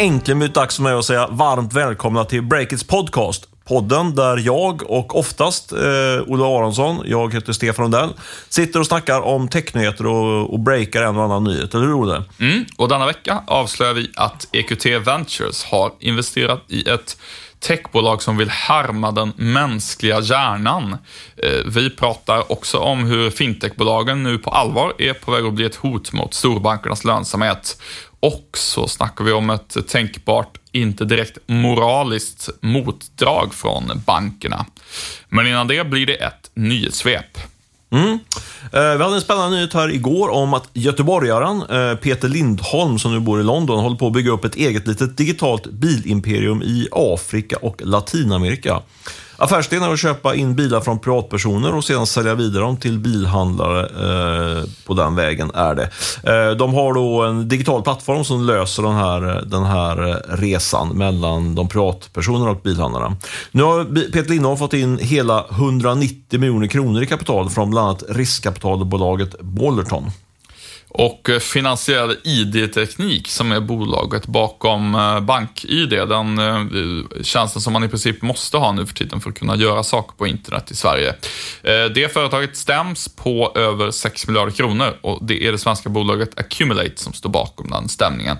Äntligen blivit dags för mig att säga varmt välkomna till Breakits podcast. Podden där jag och oftast eh, Olle Aronsson, jag heter Stefan Rundell, sitter och snackar om technyheter och, och breakar en och annan nyhet. Eller hur Olle? Mm, och denna vecka avslöjar vi att EQT Ventures har investerat i ett techbolag som vill härma den mänskliga hjärnan. Eh, vi pratar också om hur fintechbolagen nu på allvar är på väg att bli ett hot mot storbankernas lönsamhet. Och så snackar vi om ett tänkbart, inte direkt moraliskt motdrag från bankerna. Men innan det blir det ett nyhetssvep. Mm. Eh, vi hade en spännande nyhet här igår om att göteborgaren eh, Peter Lindholm, som nu bor i London, håller på att bygga upp ett eget litet digitalt bilimperium i Afrika och Latinamerika. Affärsidén är att köpa in bilar från privatpersoner och sedan sälja vidare dem till bilhandlare eh, på den vägen är det. Eh, de har då en digital plattform som löser den här, den här resan mellan de privatpersonerna och bilhandlarna. Nu har Peter Lindholm fått in hela 190 miljoner kronor i kapital från bland annat riskkapitalbolaget Bollerton. Och eh, finansiell ID-teknik som är bolaget bakom eh, BankID, den eh, tjänsten som man i princip måste ha nu för tiden för att kunna göra saker på internet i Sverige. Det företaget stäms på över 6 miljarder kronor och det är det svenska bolaget Accumulate som står bakom den stämningen.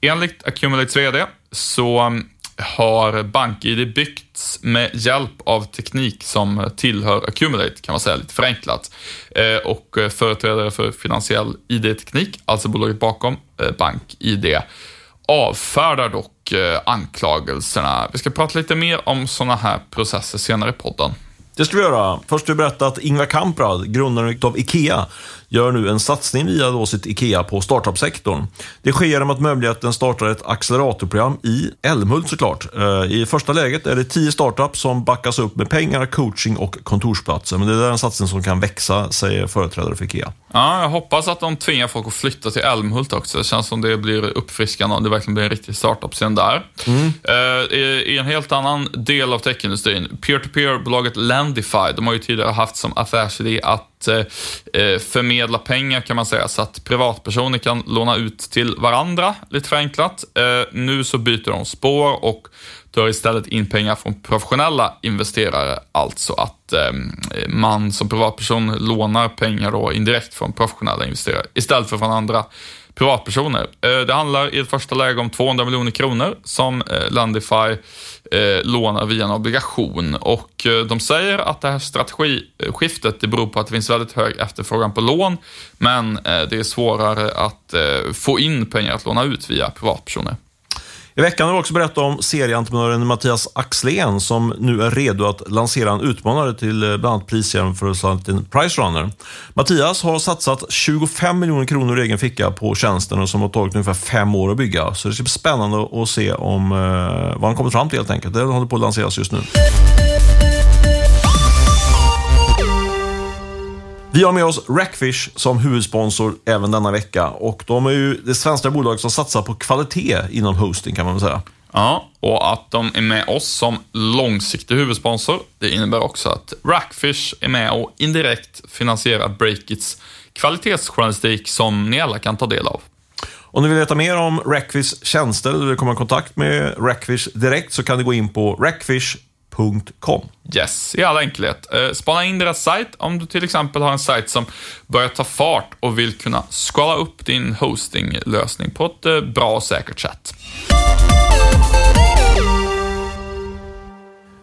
Enligt Accumulates VD så mm, har BankID byggts med hjälp av teknik som tillhör Accumulate, kan man säga lite förenklat. Eh, och eh, företrädare för finansiell ID-teknik, alltså bolaget bakom eh, BankID, avfärdar dock anklagelserna. Vi ska prata lite mer om sådana här processer senare i podden. Det ska vi göra. Först du jag berätta att Ingvar Kamprad, grundaren av IKEA, gör nu en satsning via då sitt IKEA på startup-sektorn. Det sker genom att möjligheten startar ett acceleratorprogram i Älmhult såklart. Eh, I första läget är det tio startups som backas upp med pengar, coaching och kontorsplatser. Men det är en satsning som kan växa, säger företrädare för IKEA. Ja, jag hoppas att de tvingar folk att flytta till Älmhult också. Det känns som det blir uppfriskande och det verkligen blir en riktig startup-scen där. Mm. Uh, I en helt annan del av techindustrin, peer-to-peer-bolaget Landify, de har ju tidigare haft som affärsidé att uh, förmedla pengar kan man säga, så att privatpersoner kan låna ut till varandra, lite förenklat. Eh, nu så byter de spår och tar istället in pengar från professionella investerare, alltså att ehm, man som privatperson lånar pengar då indirekt från professionella investerare istället för från andra privatpersoner. Eh, det handlar i ett första läge om 200 miljoner kronor som eh, Landify eh, lånar via en obligation och de säger att det här strategiskiftet det beror på att det finns väldigt hög efterfrågan på lån, men det är svårare att få in pengar att låna ut via privatpersoner. I veckan har vi också berättat om serieentreprenören Mattias Axlén som nu är redo att lansera en utmanare till eh, bland annat prisjämförelsen Pricerunner. Mattias har satsat 25 miljoner kronor i egen ficka på tjänsten som har tagit ungefär fem år att bygga. Så det ska bli spännande att se om, eh, vad han kommer fram till helt enkelt. Det håller på att lanseras just nu. Vi har med oss Rackfish som huvudsponsor även denna vecka och de är ju det svenska bolaget som satsar på kvalitet inom hosting kan man väl säga. Ja, och att de är med oss som långsiktig huvudsponsor, det innebär också att Rackfish är med och indirekt finansierar Breakits kvalitetsjournalistik som ni alla kan ta del av. Om ni vill veta mer om Rackfish tjänster eller vill komma i kontakt med Rackfish direkt så kan ni gå in på rackfish Hosting.com. Yes, i all enkelhet. Eh, spana in deras sajt om du till exempel har en sajt som börjar ta fart och vill kunna skala upp din hostinglösning på ett eh, bra och säkert sätt.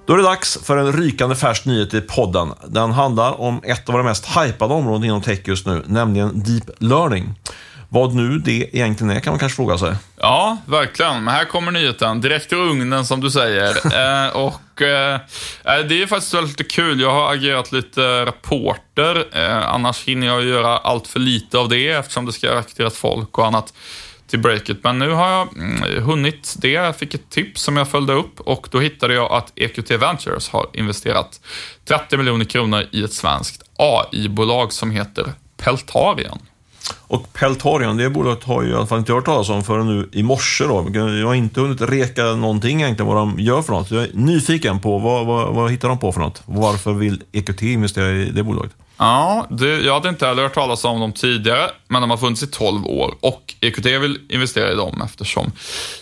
Då är det dags för en rykande färsk nyhet i podden. Den handlar om ett av de mest hypade områdena inom tech just nu, nämligen deep learning. Vad nu det egentligen är kan man kanske fråga sig. Ja, verkligen. Men här kommer nyheten. Direkt ur ugnen som du säger. eh, och eh, eh, Det är faktiskt väldigt kul. Jag har agerat lite rapporter. Eh, annars hinner jag göra allt för lite av det eftersom det ska rekryteras folk och annat till breaket. Men nu har jag mm, hunnit det. Jag fick ett tips som jag följde upp och då hittade jag att EQT Ventures har investerat 30 miljoner kronor i ett svenskt AI-bolag som heter Peltarian. Och Peltorian, det bolaget har ju i alla fall inte hört talas om förrän nu i morse. Då. Jag har inte hunnit reka någonting egentligen vad de gör för något. Jag är nyfiken på vad, vad, vad hittar de på för något? Varför vill EQT investera i det bolaget? Ja, det, jag hade inte heller hört talas om dem tidigare, men de har funnits i 12 år och EQT vill investera i dem eftersom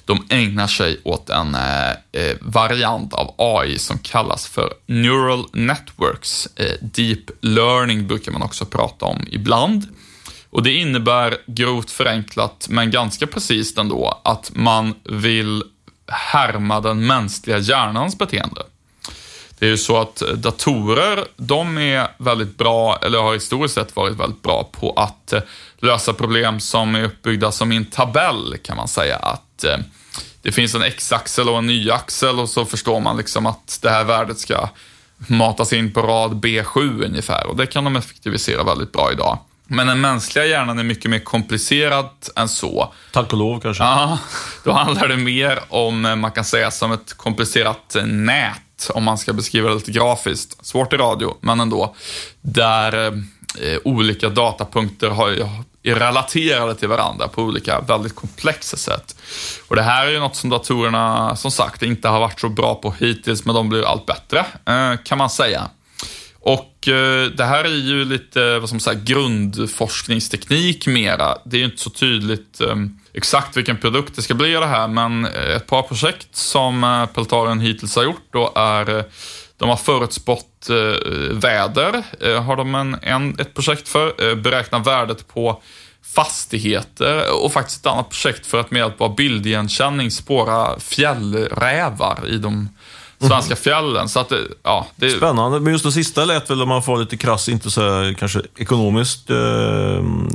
de ägnar sig åt en eh, eh variant av AI som kallas för Neural Networks. Eh, deep Learning brukar man också prata om ibland. Och Det innebär grovt förenklat, men ganska precis ändå, att man vill härma den mänskliga hjärnans beteende. Det är ju så att eh, datorer, de är väldigt bra, eller har historiskt sett varit väldigt bra på att eh, lösa problem som är uppbyggda som i en tabell, kan man säga. Att eh, det finns en x-axel och en y-axel och så förstår man liksom att det här värdet ska matas in på rad B7 ungefär och det kan de effektivisera väldigt bra idag. Men den mänskliga hjärnan är mycket mer komplicerad än så. Tack och lov kanske? Ja, då handlar det mer om, eh, man kan säga som ett komplicerat nät om man ska beskriva det lite grafiskt. Svårt i radio, men ändå. Där eh, olika datapunkter har, är relaterade till varandra på olika väldigt komplexa sätt. Och Det här är ju något som datorerna, som sagt, inte har varit så bra på hittills, men de blir allt bättre, eh, kan man säga. Och eh, det här är ju lite, vad som säger, grundforskningsteknik mera. Det är ju inte så tydligt eh, exakt vilken produkt det ska bli av det här, men eh, ett par projekt som eh, Peltarion hittills har gjort då är eh, de har förutspått eh, väder, har de en, en, ett projekt för. Beräkna värdet på fastigheter och faktiskt ett annat projekt för att med hjälp av bildigenkänning spåra fjällrävar i de svenska fjällen. Så att det, ja, det... Spännande, men just det sista lät väl om man får lite krass, inte så kanske ekonomiskt eh,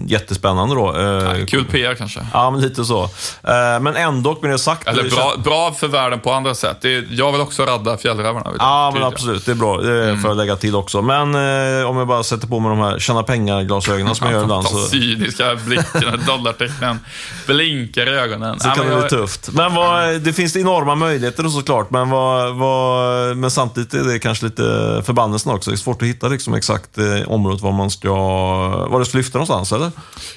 jättespännande då. Eh, ja, kul PR kanske. Ja, men lite så. Eh, men ändå med det sagt. Eller bra, bra för världen på andra sätt. Det, jag vill också rädda fjällrävarna. Ja, men absolut. Det är bra. Det mm. får jag lägga till också. Men eh, om jag bara sätter på mig de här tjäna pengar-glasögonen som jag gör ibland. Så... cyniska blicken, dollartecknen blinkar i ögonen. Så ja, kan det bli tufft. Men vad, det finns enorma möjligheter såklart, men vad, vad Eh, men samtidigt är det kanske lite förbannelsen också. Det är svårt att hitta liksom exakt eh, området var man ska, var det ska lyfta någonstans, eller?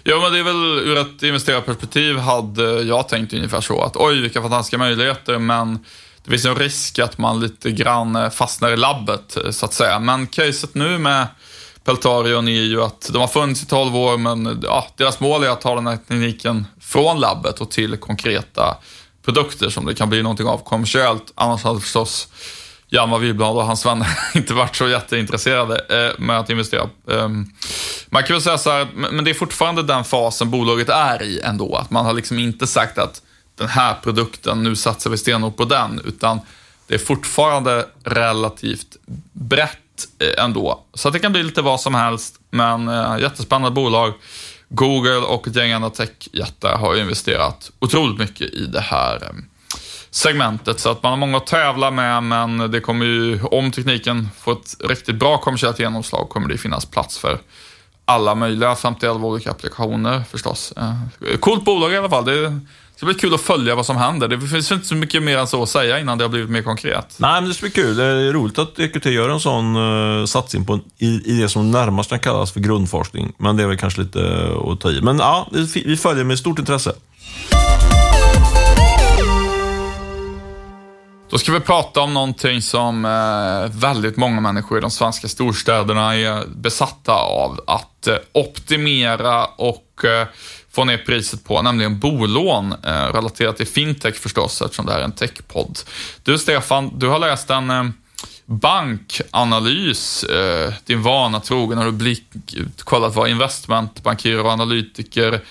Ja, men det är väl ur ett investerarperspektiv hade jag tänkt ungefär så att oj, vilka fantastiska möjligheter, men det finns en risk att man lite grann eh, fastnar i labbet, så att säga. Men caset nu med Peltarion är ju att de har funnits i 12 år, men ja, deras mål är att ta den här tekniken från labbet och till konkreta produkter som det kan bli någonting av kommersiellt. Annars hade förstås Hjalmar Wiblad och hans vänner inte varit så jätteintresserade eh, med att investera. Ehm, man kan väl säga så här, men det är fortfarande den fasen bolaget är i ändå. Att man har liksom inte sagt att den här produkten, nu satsar vi stenhårt på den, utan det är fortfarande relativt brett eh, ändå. Så det kan bli lite vad som helst, men eh, jättespännande bolag. Google och ett gäng andra techjättar har investerat otroligt mycket i det här eh, segmentet. Så att man har många att tävla med, men det kommer ju, om tekniken får ett riktigt bra kommersiellt genomslag, kommer det finnas plats för alla möjliga 51 olika applikationer förstås. Eh, coolt bolag i alla fall. Det ska bli kul att följa vad som händer. Det finns inte så mycket mer än så att säga innan det har blivit mer konkret. Nej, men det ska bli kul. Det är roligt att EQT gör en sån uh, satsning på, i, i det som närmast kan kallas för grundforskning. Men det är väl kanske lite uh, att ta i. Men ja, vi följer med stort intresse. Då ska vi prata om någonting som eh, väldigt många människor i de svenska storstäderna är besatta av. Att eh, optimera och eh, få ner priset på, nämligen bolån eh, relaterat till fintech förstås, eftersom det här är en techpodd. Du Stefan, du har läst en eh, bankanalys, eh, din vana trogen har du blick, kollat vad investmentbankirer och analytiker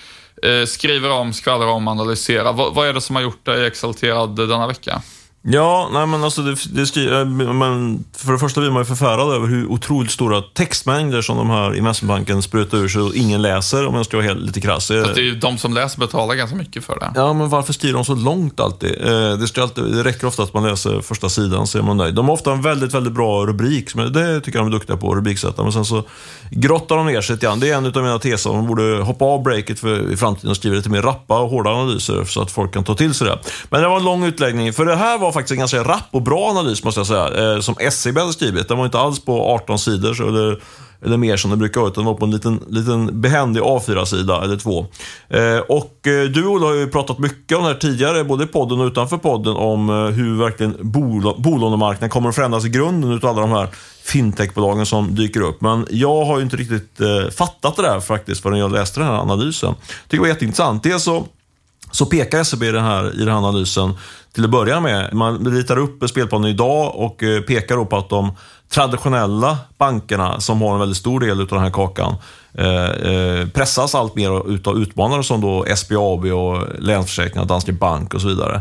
skriver om, skvallrar om, analyserar. V vad är det som har gjort dig exalterad denna vecka? Ja, nej men alltså det, det skriver, eh, men för det första blir man ju förfärad över hur otroligt stora textmängder som de här investmentbanken sprutar ur sig och ingen läser om jag ska vara helt, lite krass. det är ju de som läser betalar ganska mycket för det. Ja, men varför skriver de så långt alltid? Eh, det, alltid, det räcker ofta att man läser första sidan så är man nöjd. De har ofta en väldigt, väldigt bra rubrik, det tycker jag de är duktiga på, rubriksätta. Men sen så grottar de ner sig lite grann. Det är en av mina teser. De borde hoppa av breaket för, i framtiden och skriva lite mer rappa och hårda analyser så att folk kan ta till sig det. Men det var en lång utläggning, för det här var faktiskt en ganska rapp och bra analys måste jag säga, eh, som SCB hade skrivit. Den var inte alls på 18 sidor, eller, eller mer som det brukar vara, utan den var på en liten, liten behändig A4-sida eller två. Eh, och eh, du Ola har ju pratat mycket om det här tidigare, både i podden och utanför podden, om hur verkligen bol bolånemarknaden kommer att förändras i grunden utav alla de här fintechbolagen som dyker upp. Men jag har ju inte riktigt fattat det där faktiskt förrän jag läste den här analysen. Jag tycker det var jätteintressant. Dels så så pekar SCB i den, här, i den här analysen till att börja med. Man ritar upp spelplanen idag och eh, pekar då på att de traditionella bankerna som har en väldigt stor del av den här kakan eh, eh, pressas allt mer utav utmanare som då SBAB och Länsförsäkringar, Danske Bank och så vidare.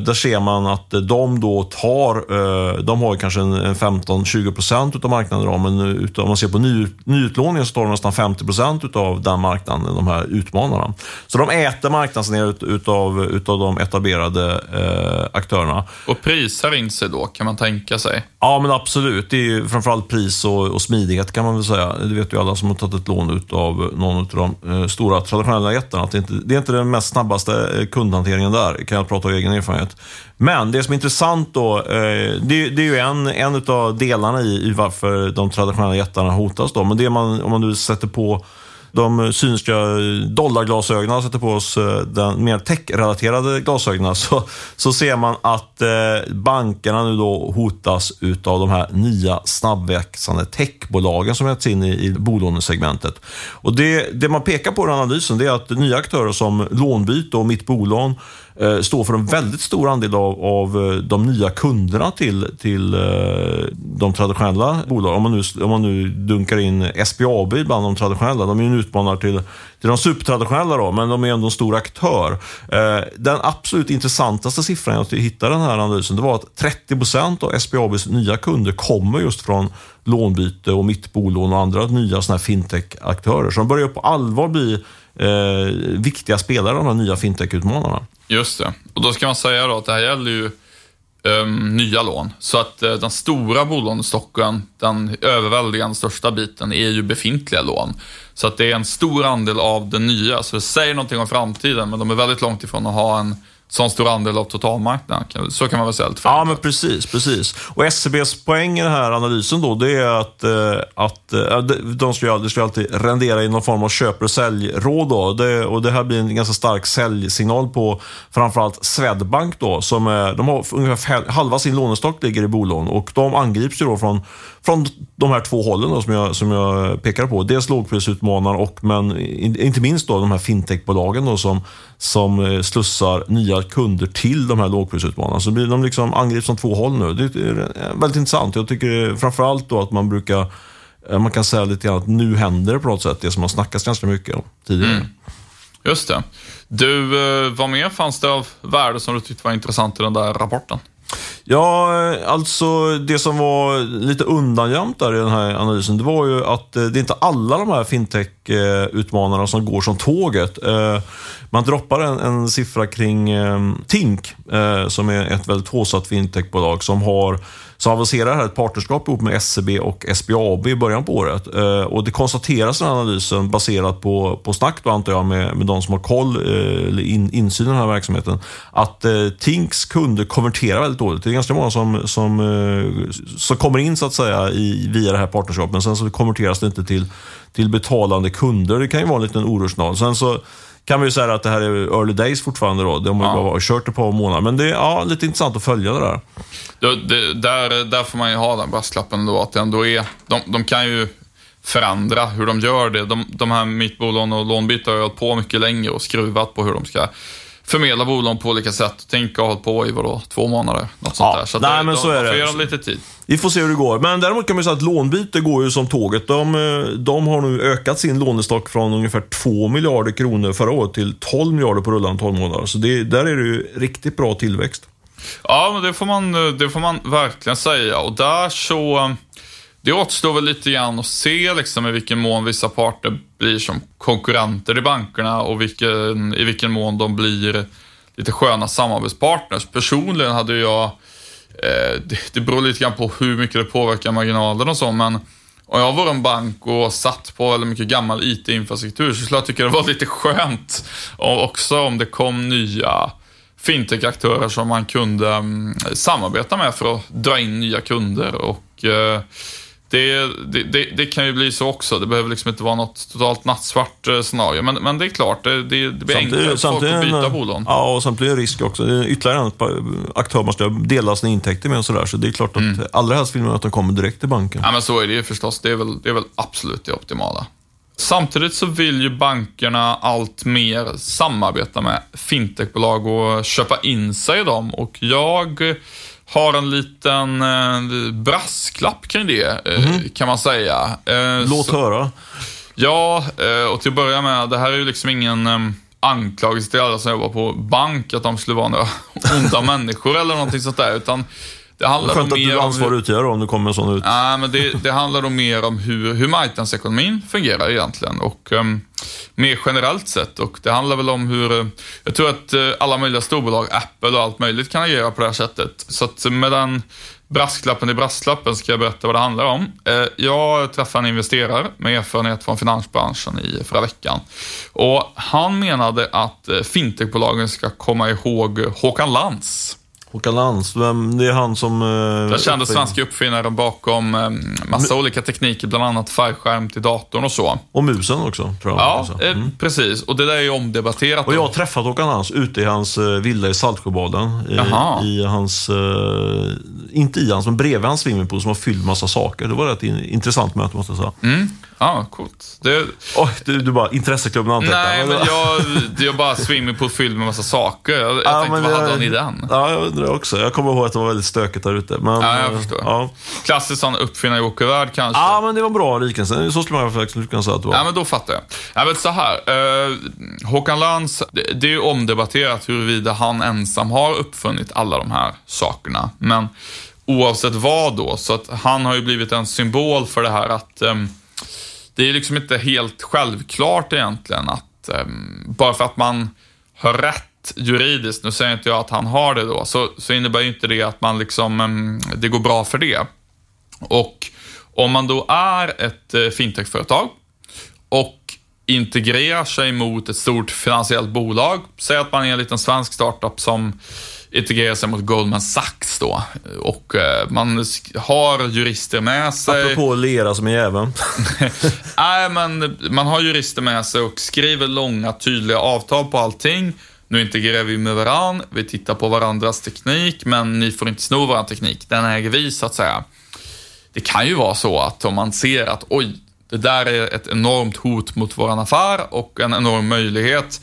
Där ser man att de då tar, de har kanske en, 15-20 procent utav marknaden idag, men om man ser på ny, nyutlåningen så tar de nästan 50 procent utav den marknaden, de här utmanarna. Så de äter marknadsandel utav, utav de etablerade eh, aktörerna. Och prisar in sig då, kan man tänka sig? Ja, men absolut. Det är ju framförallt pris och, och smidighet kan man väl säga. Det vet ju alla som har tagit ett lån utav någon av de eh, stora traditionella jättarna. Att det, inte, det är inte den mest snabbaste eh, kundhanteringen där, kan jag prata av egen erfarenhet. Men det som är intressant då, eh, det, det, är ju en, en av delarna i, i varför de traditionella jättarna hotas. Då. Men det man, om man nu sätter på de synska dollarglasögonen sätter på oss eh, den mer tech-relaterade glasögonen så, så ser man att eh, bankerna nu då hotas utav de här nya snabbväxande techbolagen som getts in i, i bolånesegmentet. Och det, det man pekar på i analysen det är att nya aktörer som Lånbyte och Mitt bolån Eh, står för en väldigt stor andel av, av eh, de nya kunderna till, till eh, de traditionella bolagen. Om man, nu, om man nu dunkar in SBAB bland de traditionella. De är en utmanare till, till de supertraditionella, då, men de är ändå en stor aktör. Den absolut intressantaste siffran jag hittade i den här analysen det var att 30 procent av SBABs nya kunder kommer just från lånbyte och mittbolån och andra nya fintech-aktörer. Så de börjar på allvar bli eh, viktiga spelare, de här nya fintech-utmanarna. Just det. Och då ska man säga då att det här gäller ju um, nya lån. Så att uh, den stora bolånestocken, den överväldigande största biten, är ju befintliga lån. Så att det är en stor andel av det nya. Så det säger någonting om framtiden, men de är väldigt långt ifrån att ha en sån stor andel av totalmarknaden. Så kan man väl säga lite Ja, men precis, precis. Och SCBs poäng i den här analysen då, det är att, eh, att eh, de ska, det ska alltid rendera i någon form av köp och säljråd. Då. Det, och det här blir en ganska stark säljsignal på framförallt Swedbank då, som är, de har ungefär halva sin lånestock ligger i bolån och de angrips ju då från, från de här två hållen då, som, jag, som jag pekar på. Dels lågprisutmanare och men inte minst då de här fintechbolagen då, som, som eh, slussar nya kunder till de här lågprisutmanarna. Så de liksom angrips från två håll nu. Det är väldigt intressant. Jag tycker framförallt då att man brukar eh, man kan säga lite grann att nu händer det på något sätt, det som har snackats ganska mycket om tidigare. Mm. Just det. Du, eh, vad mer fanns det av värde som du tyckte var intressant i den där rapporten? Ja, eh, alltså det som var lite undangömt där i den här analysen, det var ju att eh, det är inte alla de här fintech-utmanarna som går som tåget. Eh, man droppar en, en siffra kring Tink, som är ett väldigt håsatt fintechbolag som har så avancerar här ett partnerskap ihop med SCB och SBAB i början på året. Eh, och det konstateras i den analysen baserat på, på snack då, antar jag med, med de som har koll, eh, eller in, insyn i den här verksamheten, att eh, Tinks kunder konverterar väldigt dåligt. Ganska många som, som, eh, som kommer in så att säga i, via det här partnerskapet, men sen så konverteras det inte till, till betalande kunder. Det kan ju vara en liten orosnal. Sen så kan vi ju säga att det här är early days fortfarande då. De har ja. bara kört ett par månader. Men det är ja, lite intressant att följa det där. Det, det, där, där får man ju ha den brasklappen då, att det ändå är, de, de kan ju förändra hur de gör det. De, de här mittbolån och lånbyte har ju hållit på mycket längre och skruvat på hur de ska förmedla bolån på olika sätt. Tänk att ha hållit på i vadå, två månader. Något sånt där. Så nej, det, men de, så är det. får ge dem lite tid. Vi får se hur det går. Men däremot kan man säga att lånbyte går ju som tåget. De, eh, de har nu ökat sin lånestock från ungefär 2 miljarder kronor förra året till 12 miljarder på rullande 12 månader. Så det, där är det ju riktigt bra tillväxt. Ja, men det får man, det får man verkligen säga. Och där så... Det återstår väl lite grann att se liksom, i vilken mån vissa parter blir som konkurrenter i bankerna och vilken, i vilken mån de blir lite sköna samarbetspartners. Personligen hade jag, eh, det, det beror lite grann på hur mycket det påverkar marginalen och så, men om jag var en bank och satt på väldigt mycket gammal IT-infrastruktur så skulle jag tycka det var lite skönt och också om det kom nya fintech-aktörer som man kunde mm, samarbeta med för att dra in nya kunder. Och eh, det, det, det, kan ju bli så också. Det behöver liksom inte vara något totalt nattsvart uh, scenario. Men, men det är klart, det, det blir enklare för folk att byta bolag. Ja, och samtidigt det risk också. Det är ytterligare en aktör man ska dela sina intäkter med och sådär. Så det är klart att mm. allra helst vill man att de kommer direkt till banken. Ja, men så är det ju förstås. Det är väl, det är väl absolut det optimala. Samtidigt så vill ju bankerna allt mer samarbeta med fintechbolag och köpa in sig i dem och jag har en liten eh, brasklapp kring det, mm. kan man säga. Eh, Låt så, höra. Ja, eh, och till att börja med, det här är ju liksom ingen eh, anklagelse till alla som jobbar på bank, att de skulle vara några onda människor eller någonting sånt där, utan det handlar Skönt att du ansvarar utgivare om det kommer en sån ut. Nej, men det, det handlar då mer om hur, hur marknadsekonomin fungerar egentligen. Och um, mer generellt sett. Och det handlar väl om hur, jag tror att uh, alla möjliga storbolag, Apple och allt möjligt kan agera på det här sättet. Så att med den brasklappen i brasklappen ska jag berätta vad det handlar om. Uh, jag träffade en investerare med erfarenhet från finansbranschen i förra veckan. Och han menade att fintechbolagen ska komma ihåg Håkan Lantz. Håkan Landström, det är han som... Eh, Den kände svenska uppfinnaren bakom eh, massa M olika tekniker, bland annat färgskärm till datorn och så. Och musen också, tror jag. Ja, eh, mm. precis. Och det där är ju omdebatterat. Och jag har träffat Håkan Lantz ute i hans eh, villa i Saltsjöbaden. I, I, hans, eh, inte i hans, men bredvid hans swimmingpool som har fylld massa saker. Det var ett intressant möte måste jag säga. Mm. Ja, coolt. Det... Oh, du, du bara, intresseklubben antecknar. Nej, men jag, jag bara swimmingpool fylld med massa saker. Jag, jag ja, tänkte, vad hade han i den? Ja, jag undrar också. Jag kommer ihåg att det var väldigt stökigt där ute. Men, ja, jag förstår. Ja. Klassiskt sån uppfinnarjokervärld kanske. Ja, men det var bra liknelse. Så skulle man faktiskt kunna säga att det var. Ja, men då fattar jag. Jag vet så här. Eh, Håkan Lantz, det, det är ju omdebatterat huruvida han ensam har uppfunnit alla de här sakerna. Men oavsett vad då, så att han har ju blivit en symbol för det här att um, det är liksom inte helt självklart egentligen att um, bara för att man har rätt juridiskt, nu säger inte jag att han har det då, så, så innebär ju inte det att man liksom, um, det går bra för det. Och om man då är ett uh, fintechföretag och integrerar sig mot ett stort finansiellt bolag, säg att man är en liten svensk startup som integrerar sig mot Goldman Sachs då. Och eh, man har jurister med sig. Apropå lera som är jäveln. Nej, men man har jurister med sig och skriver långa tydliga avtal på allting. Nu integrerar vi med varandra, vi tittar på varandras teknik, men ni får inte sno vår teknik. Den äger vi, så att säga. Det kan ju vara så att om man ser att oj, det där är ett enormt hot mot vår affär och en enorm möjlighet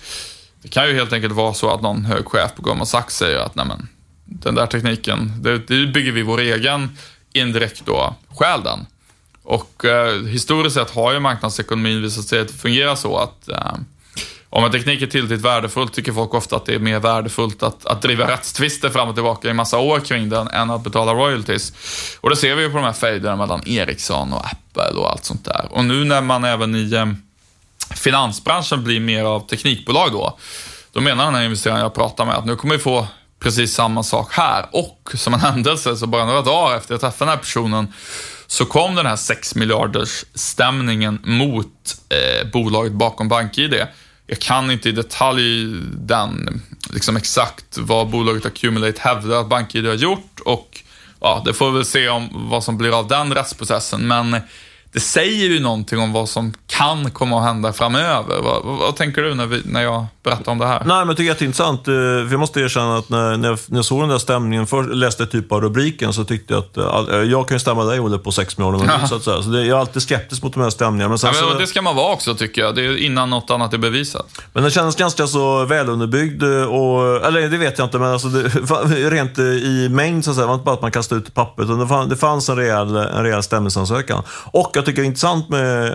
det kan ju helt enkelt vara så att någon hög chef på Goldman Sachs säger att nej men, den där tekniken, det, det bygger vi vår egen, indirekt då stjäl den. Och eh, historiskt sett har ju marknadsekonomin visat sig att fungera så att eh, om en teknik är tillräckligt värdefull tycker folk ofta att det är mer värdefullt att, att driva rättstvister fram och tillbaka i massa år kring den än att betala royalties. Och det ser vi ju på de här fejderna mellan Ericsson och Apple och allt sånt där. Och nu när man även i eh, finansbranschen blir mer av teknikbolag då, då menar den här investeraren jag pratar med att nu kommer vi få precis samma sak här. Och som en händelse, så bara några dagar efter att jag träffade den här personen, så kom den här 6 miljarders stämningen mot eh, bolaget bakom BankID. Jag kan inte i detalj den, liksom exakt vad bolaget Accumulate hävdar att BankID har gjort och ja, det får vi väl se om vad som blir av den rättsprocessen. Men det säger ju någonting om vad som kan komma att hända framöver. Vad, vad, vad tänker du när, vi, när jag berättar om det här? Nej, men jag tycker det är jätteintressant. Eh, för jag måste erkänna att när, när, jag, såg den där stämningen, först läste typ av rubriken, så tyckte jag att eh, eh, jag kan ju stämma dig Olle på 6 miljoner ja. så att säga. Så det, jag är alltid skeptisk mot de här stämningarna. Men, sen, ja, men så, det ska man vara också tycker jag. Det är innan något annat är bevisat. Men den kändes ganska så välunderbyggd. Och, eller det vet jag inte, men alltså det, rent i mängd så att säga. Det var inte bara att man kastade ut pappret, utan det, fann, det fanns en rejäl, en rejäl stämningsansökan. Och jag tycker det är intressant med,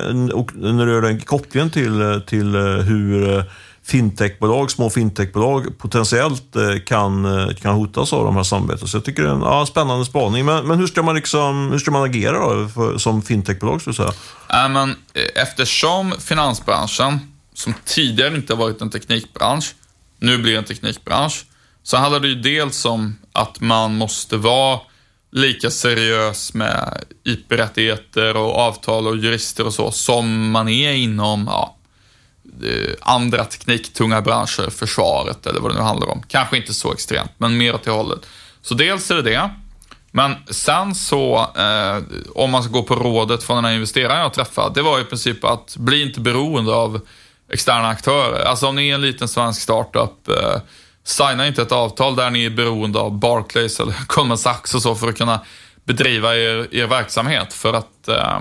när du gör den kopplingen till, till hur fintechbolag, små fintechbolag potentiellt eh, kan, eh, kan hotas av de här samarbetena. Så jag tycker det är en ja, spännande spaning. Men, men hur, ska man liksom, hur ska man agera då för, som fintechbolag? Skulle säga? Äh, men, eh, eftersom finansbranschen, som tidigare inte varit en teknikbransch, nu blir en teknikbransch, så handlar det ju dels om att man måste vara lika seriös med IP-rättigheter och avtal och jurister och så som man är inom ja, Eh, andra tekniktunga branscher, försvaret eller vad det nu handlar om. Kanske inte så extremt, men mer åt det hållet. Så dels är det det. Men sen så, eh, om man ska gå på rådet från den här investeraren jag träffade, det var i princip att bli inte beroende av externa aktörer. Alltså om ni är en liten svensk startup, eh, signa inte ett avtal där ni är beroende av Barclays eller Goldman Sachs och så för att kunna bedriva er, er verksamhet. För att eh,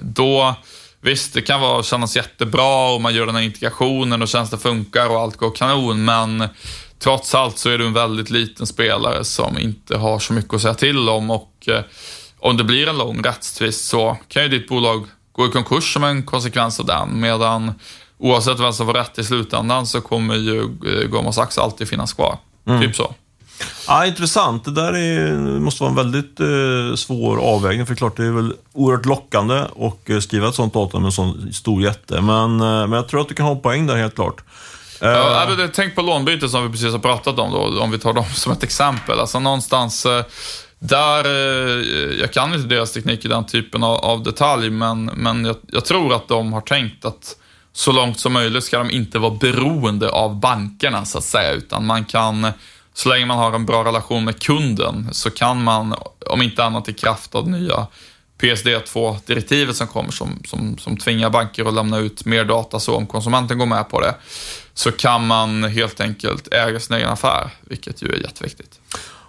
då, visst det kan vara, kännas jättebra och man gör den här integrationen och tjänsten funkar och allt går kanon, men trots allt så är du en väldigt liten spelare som inte har så mycket att säga till om och eh, om det blir en lång rättstvist så kan ju ditt bolag gå i konkurs som en konsekvens av den, medan oavsett vem som får rätt i slutändan så kommer ju eh, Goldman Sachs alltid finnas kvar. Mm. Typ så. Ja, intressant. Det där är, måste vara en väldigt eh, svår avvägning. För klart, det är väl oerhört lockande att eh, skriva ett sånt datum med en sån stor jätte. Men, eh, men jag tror att du kan ha poäng där helt klart. Ja, uh, tänk på lånbyte som vi precis har pratat om då, om vi tar dem som ett exempel. Alltså någonstans eh, där, jag kan inte deras teknik i den typen av, av detalj, men, men jag, jag, tror att de har tänkt att så långt som möjligt ska de inte vara beroende av bankerna så att säga, utan man kan, så länge man har en bra relation med kunden, så kan man, om inte annat i kraft av nya PSD2-direktivet som kommer som, som, som tvingar banker att lämna ut mer data så om konsumenten går med på det, så kan man helt enkelt äga sin egen affär, vilket ju är jätteviktigt.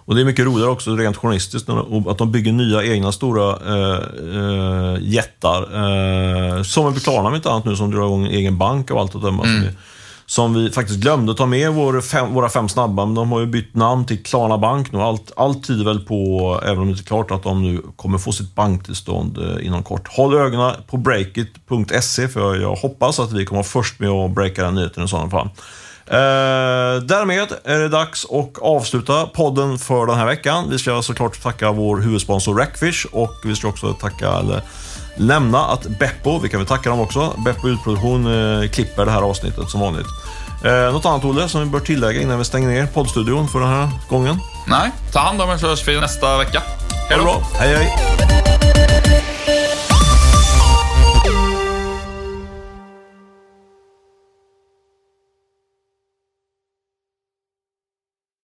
Och det är mycket roligare också rent journalistiskt att de bygger nya egna stora äh, äh, jättar. Äh, som Klarna om inte annat nu som drar igång en egen bank och allt att döma. Mm. Som vi faktiskt glömde ta med vår fem, våra fem snabba, men de har ju bytt namn till Klarna Bank nu. Allt, allt tyder väl på, även om det inte är klart, att de nu kommer få sitt banktillstånd eh, inom kort. Håll ögonen på breakit.se för jag hoppas att vi kommer vara först med att breaka den nyheten i sådana fall. Eh, därmed är det dags att avsluta podden för den här veckan. Vi ska såklart tacka vår huvudsponsor Rackfish och vi ska också tacka, eller nämna att Beppo, vi kan väl tacka dem också, Beppo Ljudproduktion eh, klipper det här avsnittet som vanligt. Eh, något annat Olle som vi bör tillägga innan vi stänger ner poddstudion för den här gången? Nej, ta hand om er så hörs vi nästa vecka. Hej då! Hej hej!